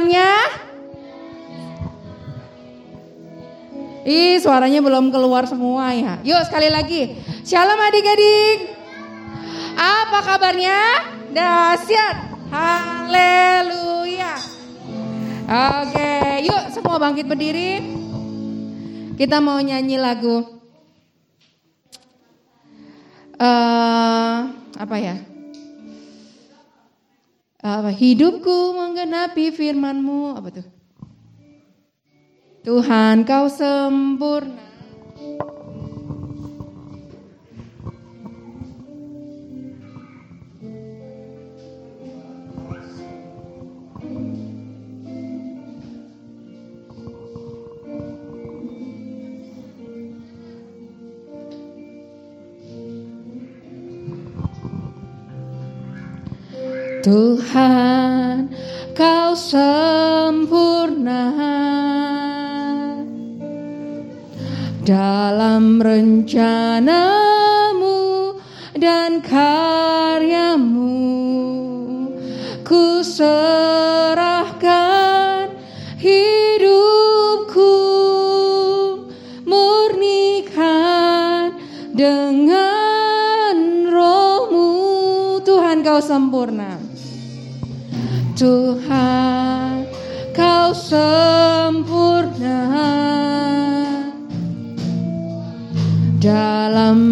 Kabarnya? Ih, suaranya belum keluar semua ya. Yuk sekali lagi. Shalom adik-adik. Apa kabarnya? Dahsyat. Haleluya. Oke, yuk semua bangkit berdiri. Kita mau nyanyi lagu. eh apa ya? Apa hidupku menggenapi firmanmu apa tuh? Tuhan kau sempurna. Tuhan kau sempurna. Dalam rencanamu dan karyamu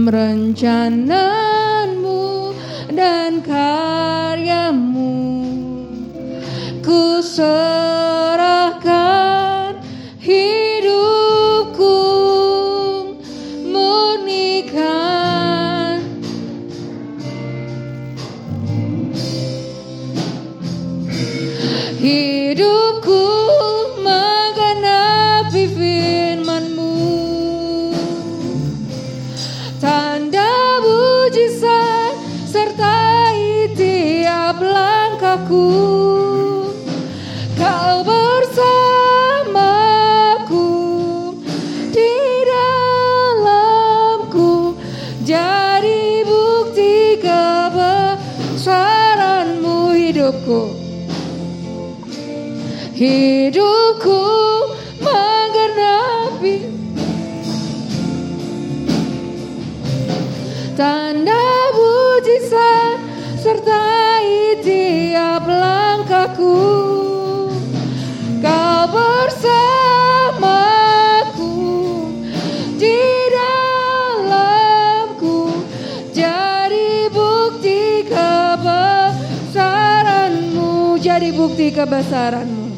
dalam sertai tiap langkahku. Kau bersamaku di dalamku. Jadi bukti kebesaranmu jadi bukti kebesaranmu.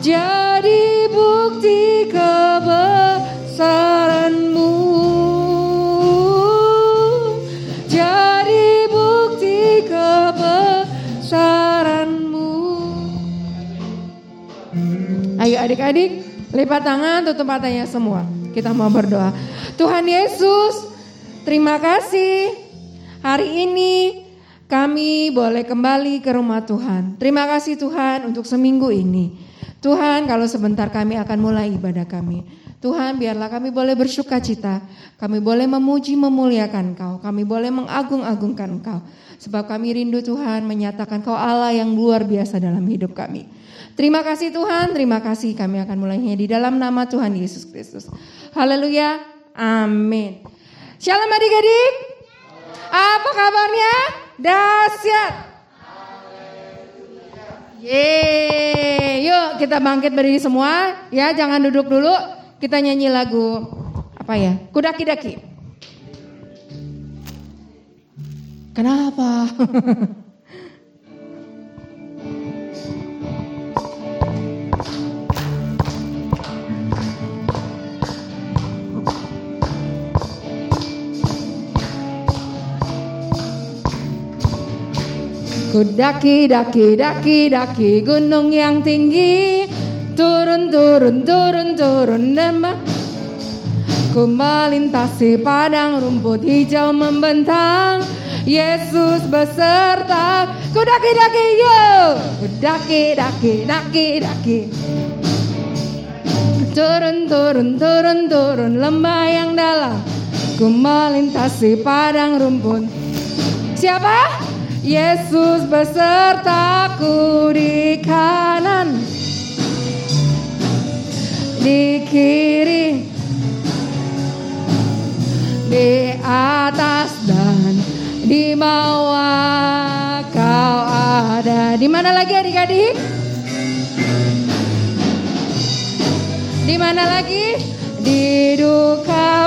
Jadi bukti kebesaranmu adik-adik lipat tangan tutup matanya semua kita mau berdoa Tuhan Yesus terima kasih hari ini kami boleh kembali ke rumah Tuhan. Terima kasih Tuhan untuk seminggu ini. Tuhan kalau sebentar kami akan mulai ibadah kami. Tuhan biarlah kami boleh bersuka cita. Kami boleh memuji memuliakan Engkau. Kami boleh mengagung-agungkan Engkau. Sebab kami rindu Tuhan menyatakan Kau Allah yang luar biasa dalam hidup kami. Terima kasih Tuhan, terima kasih kami akan mulainya di dalam nama Tuhan Yesus Kristus. Haleluya, amin. Shalom adik-adik. Apa kabarnya? Dahsyat. Yeay, yuk kita bangkit berdiri semua. Ya, jangan duduk dulu. Kita nyanyi lagu apa ya? Kudaki-daki. Kenapa? Ku daki daki daki gunung yang tinggi. Turun turun turun turun ba- Ku melintasi padang rumput hijau membentang. Yesus beserta. Ku daki daki yo Ku daki daki daki daki. Turun, turun, turun, turun lembah yang dalam. Ku melintasi padang rumput. Siapa? Yesus besertaku di kanan Di kiri Di atas dan di bawah kau ada Di mana lagi adik-adik? Di mana lagi? Di duka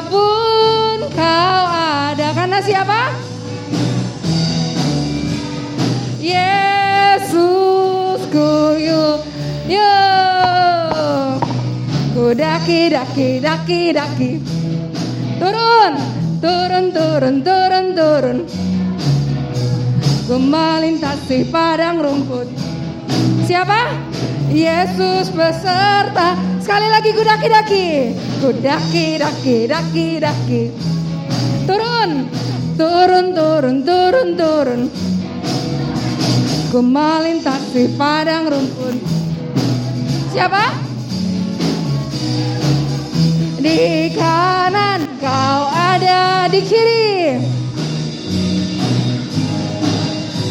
daki daki daki daki turun turun turun turun turun ku melintasi padang rumput siapa Yesus beserta Sekali lagi kudaki-daki. Kudaki-daki, daki-daki. Turun, turun, turun, turun, turun. Ku melintasi padang rumput. Siapa? Di kanan kau ada di kiri.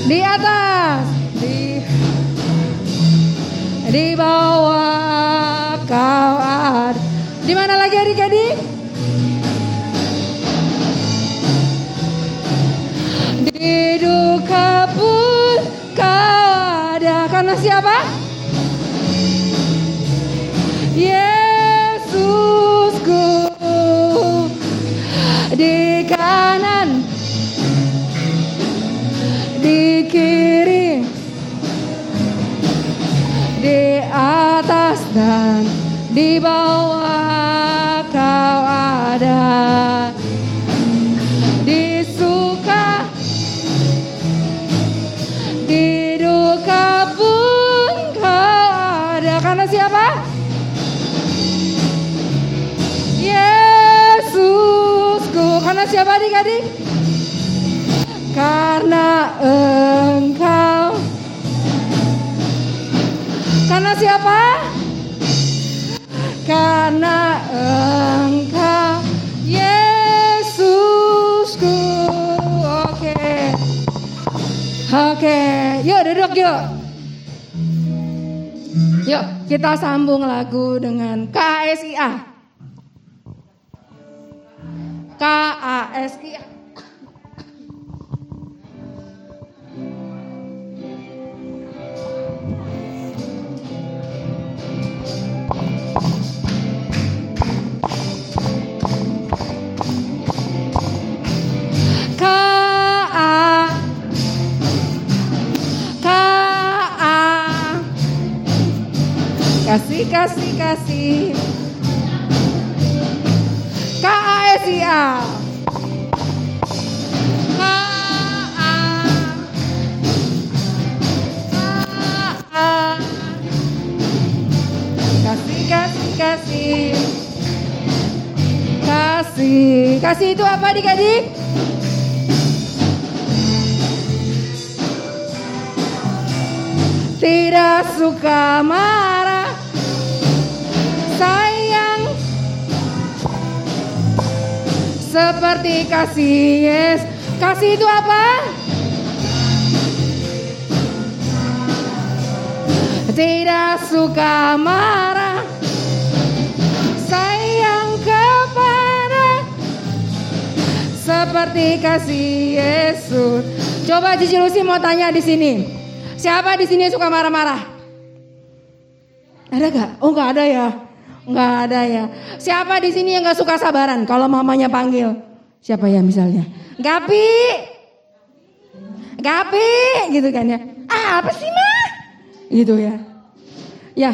Di atas, di di bawah kau ada. Di mana lagi adik-adik? Di duka pun kau ada. Karena siapa? Kanan. Di kiri. Di atas dan di bawah adik-adik karena engkau karena siapa karena engkau Yesusku. Oke. Oke, yuk duduk yuk. Yuk, kita sambung lagu dengan KSIA. KASIA. kasih kasih kasih KASIA kasih kasih kasih. Kasih kasih itu apa adik-adik? Tidak suka marah seperti kasih Yes. Kasih itu apa? Tidak suka marah Sayang kepada Seperti kasih Yesus Coba Cici Lucy mau tanya di sini Siapa di sini suka marah-marah? Ada gak? Oh gak ada ya Nggak ada ya. Siapa di sini yang nggak suka sabaran kalau mamanya panggil? Siapa ya misalnya? Gapi. Gapi gitu kan ya. Ah, apa sih mah? Gitu ya. Ya.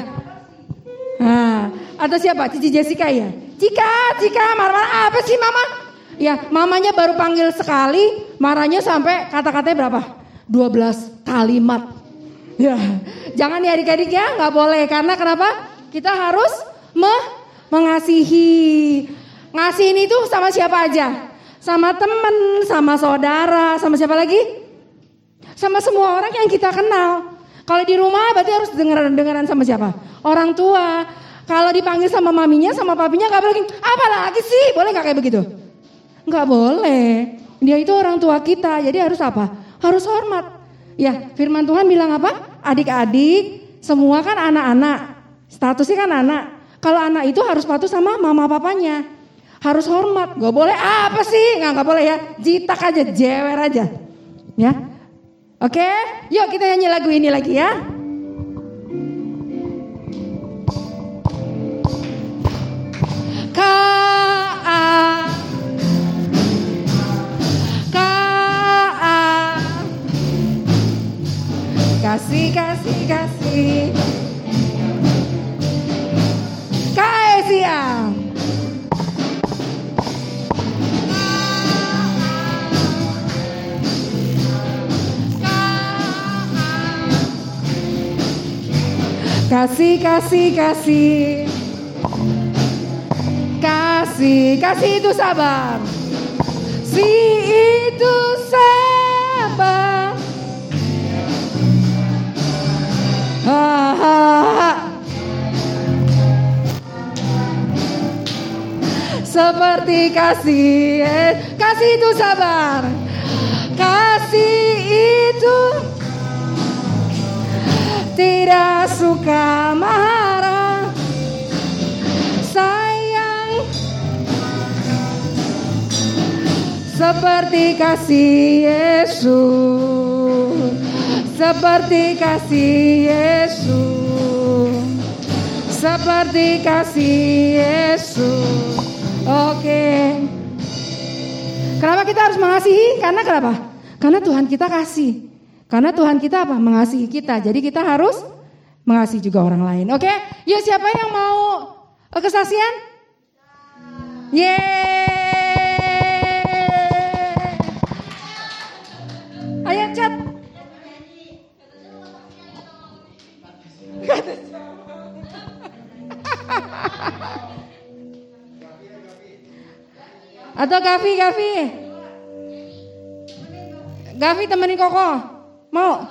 Nah, atau siapa? Cici Jessica ya? Cika, Cika, marah-marah apa sih mama? Ya, mamanya baru panggil sekali, marahnya sampai kata-katanya berapa? 12 kalimat. Ya, jangan ya adik-adik ya, nggak boleh. Karena kenapa? Kita harus me mengasihi. Ngasih ini tuh sama siapa aja? Sama temen, sama saudara, sama siapa lagi? Sama semua orang yang kita kenal. Kalau di rumah berarti harus dengeran-dengeran sama siapa? Orang tua, Kalau dipanggil sama maminya, sama papinya nggak boleh. Apa lagi sih? Boleh nggak kayak begitu? Nggak boleh. Dia itu orang tua kita, jadi harus apa? Harus hormat. Ya, firman Tuhan bilang apa? Adik-adik, semua kan anak-anak. Statusnya kan anak. Kalau anak itu harus patuh sama mama papanya. Harus hormat. Gak boleh apa sih? Nggak, nggak boleh ya. Jitak aja, jewer aja. Ya. Oke, yuk kita nyanyi lagu ini lagi ya. kasih kasih kasih Kaesia Kasih kasih kasih. Kasih kasih itu sabar. Si itu sabar Seperti kasih, kasih itu sabar. Kasih itu tidak suka marah. Sayang. Seperti kasih Yesus. Seperti kasih Yesus. Seperti kasih Yesus kenapa kita harus mengasihi? Karena kenapa? Karena Tuhan kita kasih. Karena Tuhan kita apa? Mengasihi kita. Jadi kita harus mengasihi juga orang lain. Oke? Yuk siapa yang mau kesaksian? Yeay! Ayo chat Atau Gavi, Gavi. Gavi temenin Koko. Mau?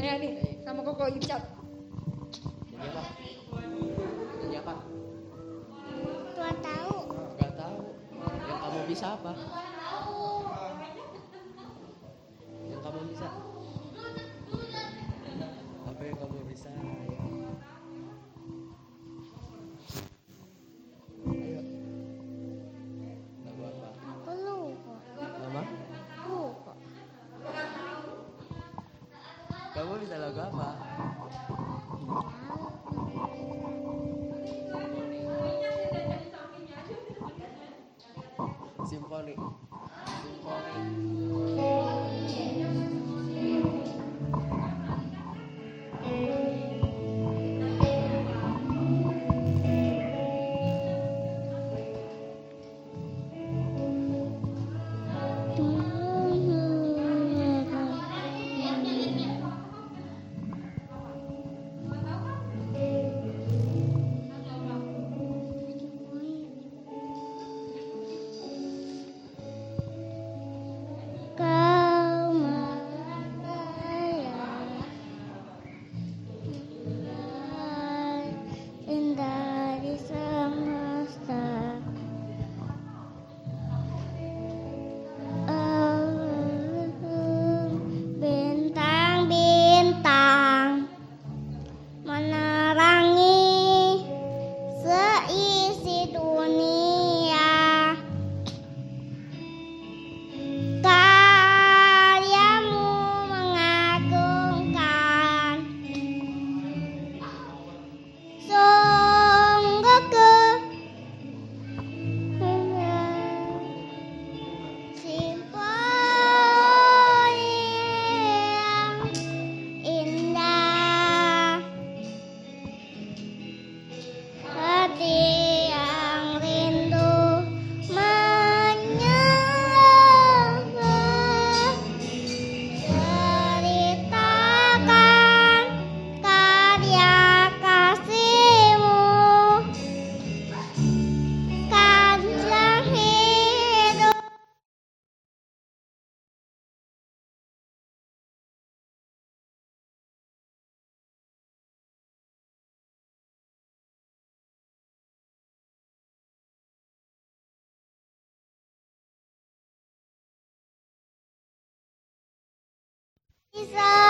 Ayo nih, sama Koko Icat. bisa apa? Yang Jesus.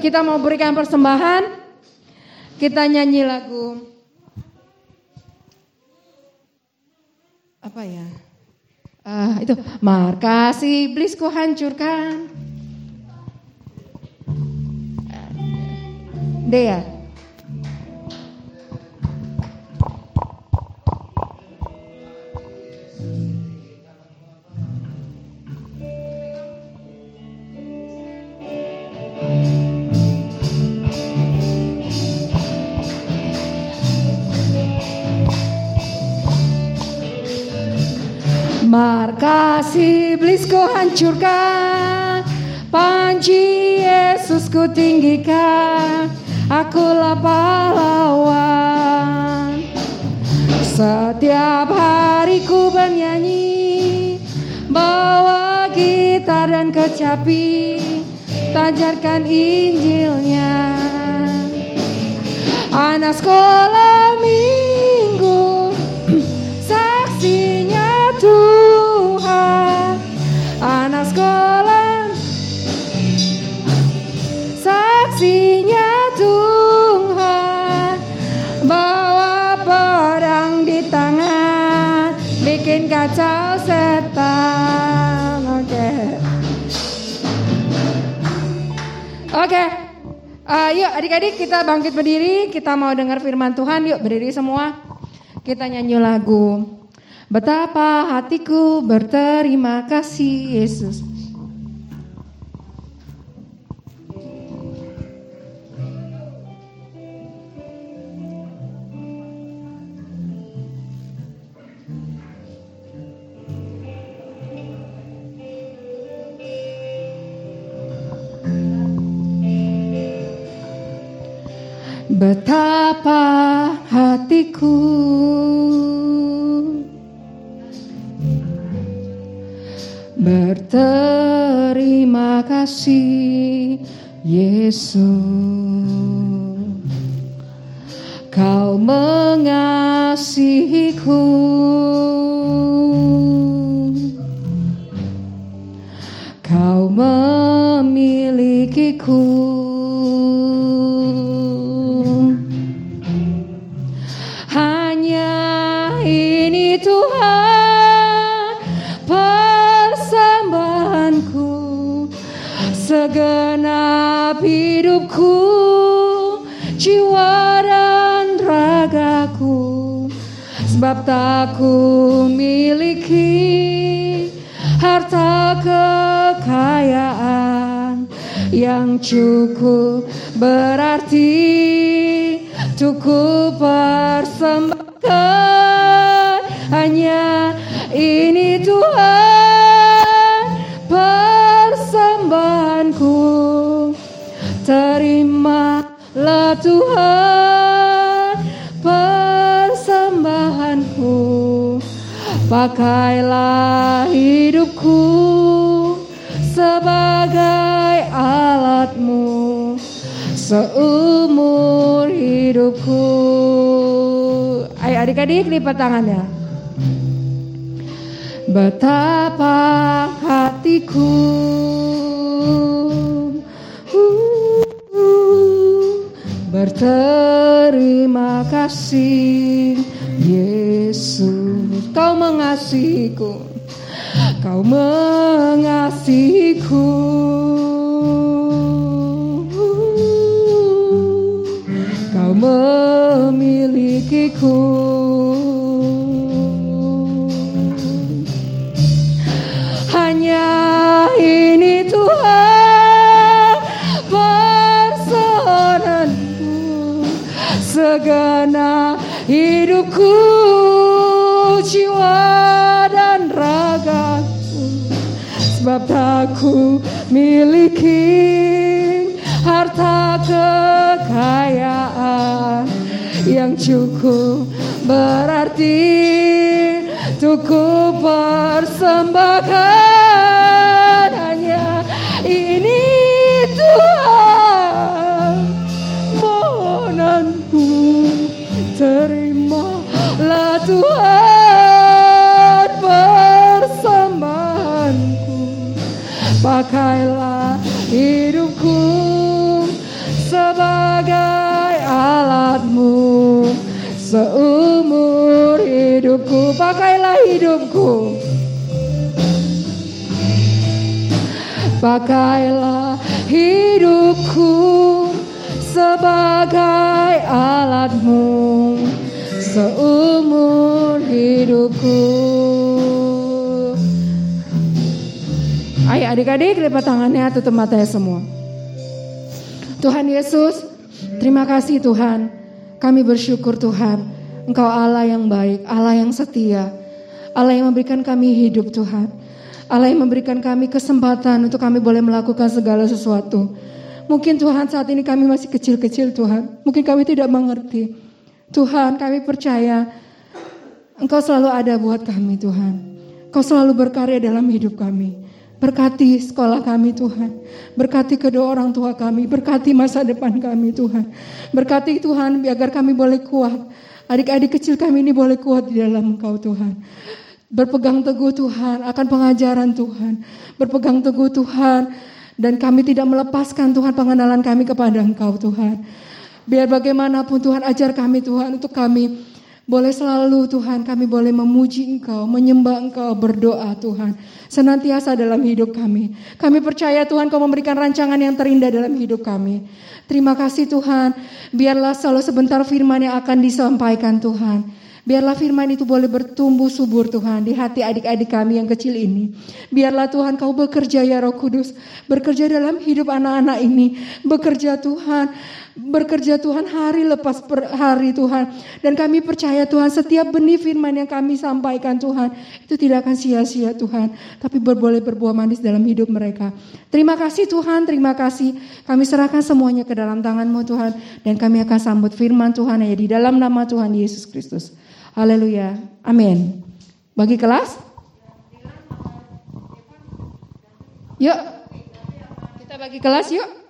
Kita mau berikan persembahan. Kita nyanyi lagu. Apa ya? Ah, itu markasi iblis ku hancurkan. Dea. Markas iblis ku hancurkan. Panji Yesus ku tinggikan. Akulah pahlawan. Setiap hari ku bernyanyi. Bawa gitar dan kecapi. Tajarkan Injilnya. Anak sekolah kacau setan Oke Oke Eh, yuk adik-adik kita bangkit berdiri, kita mau dengar firman Tuhan, yuk berdiri semua. Kita nyanyi lagu. Betapa hatiku berterima kasih Yesus. Betapa hatiku berterima kasih Yesus. Kau mengasihiku yang cukup berarti ku persembahkan. Hanya ini Tuhan persembahanku. Terimalah Tuhan persembahanku. Pakailah hidupku sebagai alatmu seumur hidup hidupku. Ayo adik-adik lipat tangannya. Betapa hatiku uh, berterima kasih Yesus kau mengasihiku kau mengasihiku memilikiku hanya ini Tuhan personanku segenap hidupku jiwa dan ragaku sebab tak ku miliki harta kekayaan yang cukup berarti untuk ku persembahkan hanya ini Tuhan. Mohonanku terimalah Tuhan pakailah hidupku sebagai alatmu seumur hidupku. Ayo adik-adik lipat tangannya tutup matanya semua. Tuhan Yesus terima kasih Tuhan. Kami bersyukur Tuhan Engkau Allah yang baik Allah yang setia. Allah yang memberikan kami hidup Tuhan Allah yang memberikan kami kesempatan untuk kami boleh melakukan segala sesuatu. Mungkin Tuhan saat ini kami masih kecil-kecil Tuhan. Mungkin kami tidak mengerti. Tuhan kami percaya Engkau selalu ada buat kami Tuhan. Engkau selalu berkarya dalam hidup kami. Berkati sekolah kami Tuhan. Berkati kedua orang tua kami. Berkati masa depan kami Tuhan. Berkati Tuhan agar kami boleh kuat. Adik-adik kecil kami ini boleh kuat di dalam Engkau Tuhan. Berpegang teguh Tuhan akan pengajaran Tuhan. Berpegang teguh Tuhan dan kami tidak melepaskan Tuhan pengenalan kami kepada Engkau Tuhan. Biar bagaimanapun Tuhan ajar kami Tuhan untuk kami boleh selalu Tuhan kami boleh memuji Engkau, menyembah Engkau, berdoa Tuhan. Senantiasa dalam hidup kami. Kami percaya Tuhan Kau memberikan rancangan yang terindah dalam hidup kami. Terima kasih Tuhan. Biarlah selalu sebentar firman yang akan disampaikan Tuhan. Biarlah firman itu boleh bertumbuh subur Tuhan di hati adik-adik kami yang kecil ini. Biarlah Tuhan kau bekerja ya roh kudus. Bekerja dalam hidup anak-anak ini. Bekerja Tuhan. Bekerja Tuhan hari lepas per hari Tuhan. Dan kami percaya Tuhan setiap benih firman yang kami sampaikan Tuhan. Itu tidak akan sia-sia Tuhan. Tapi boleh berbuah manis dalam hidup mereka. Terima kasih Tuhan, terima kasih. Kami serahkan semuanya ke dalam tanganmu Tuhan. Dan kami akan sambut firman Tuhan ya di dalam nama Tuhan Yesus Kristus. Haleluya. Amin. Bagi kelas? Yuk. Kita bagi kelas yuk.